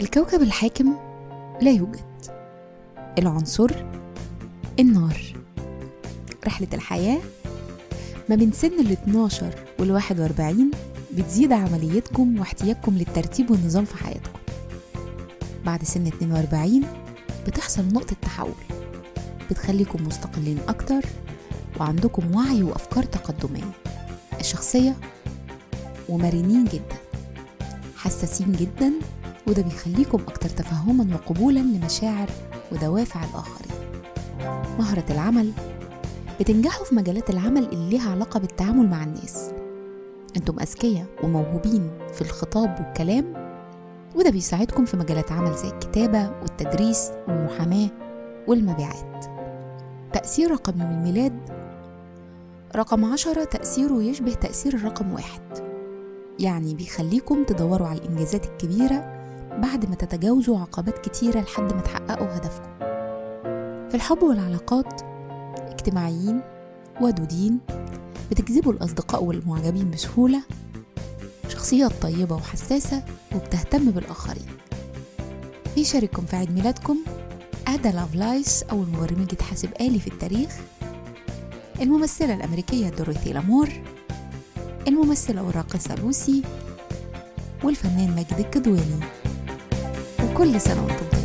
الكوكب الحاكم لا يوجد. العنصر النار. رحلة الحياة ما بين سن ال 12 وال 41 بتزيد عمليتكم واحتياجكم للترتيب والنظام في حياتكم. بعد سن 42 بتحصل نقطة تحول. بتخليكم مستقلين أكتر وعندكم وعي وأفكار تقدمية. الشخصية ومرنين جدا. حساسين جدا وده بيخليكم أكتر تفهما وقبولا لمشاعر ودوافع الآخرين. مهرة العمل. بتنجحوا في مجالات العمل اللي ليها علاقة بالتعامل مع الناس. أنتم أذكياء وموهوبين في الخطاب والكلام وده بيساعدكم في مجالات عمل زي الكتابة والتدريس والمحاماة والمبيعات. تأثير رقم يوم الميلاد. رقم عشرة تأثيره يشبه تأثير الرقم واحد. يعني بيخليكم تدوروا على الإنجازات الكبيرة بعد ما تتجاوزوا عقبات كتيرة لحد ما تحققوا هدفكم. في الحب والعلاقات اجتماعيين ودودين بتجذبوا الأصدقاء والمعجبين بسهولة شخصيات طيبة وحساسة وبتهتم بالآخرين. بيشارككم في عيد ميلادكم أدا لافلايس أول مبرمجة حاسب آلي في التاريخ. الممثلة الأمريكية دوريثي لامور الممثلة والراقصة لوسي والفنان ماجد الكدواني. كل سنة وأنتم